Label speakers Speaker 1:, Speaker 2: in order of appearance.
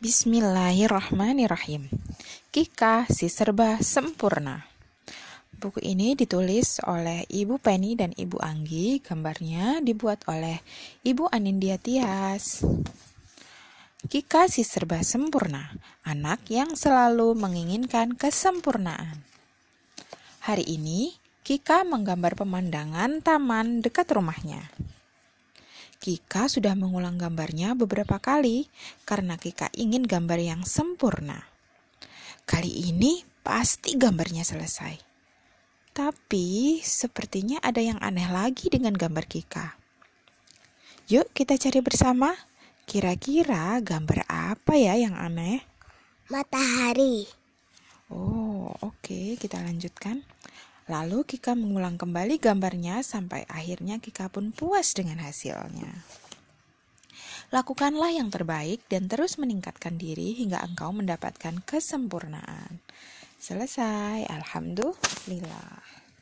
Speaker 1: Bismillahirrahmanirrahim. Kika si serba sempurna. Buku ini ditulis oleh Ibu Penny dan Ibu Anggi. Gambarnya dibuat oleh Ibu Anindya Tias. Kika si serba sempurna, anak yang selalu menginginkan kesempurnaan. Hari ini, Kika menggambar pemandangan taman dekat rumahnya. Kika sudah mengulang gambarnya beberapa kali karena Kika ingin gambar yang sempurna. Kali ini pasti gambarnya selesai. Tapi sepertinya ada yang aneh lagi dengan gambar Kika. Yuk kita cari bersama. Kira-kira gambar apa ya yang aneh?
Speaker 2: Matahari.
Speaker 1: Oh, oke, okay. kita lanjutkan. Lalu Kika mengulang kembali gambarnya sampai akhirnya Kika pun puas dengan hasilnya. Lakukanlah yang terbaik dan terus meningkatkan diri hingga engkau mendapatkan kesempurnaan. Selesai, alhamdulillah.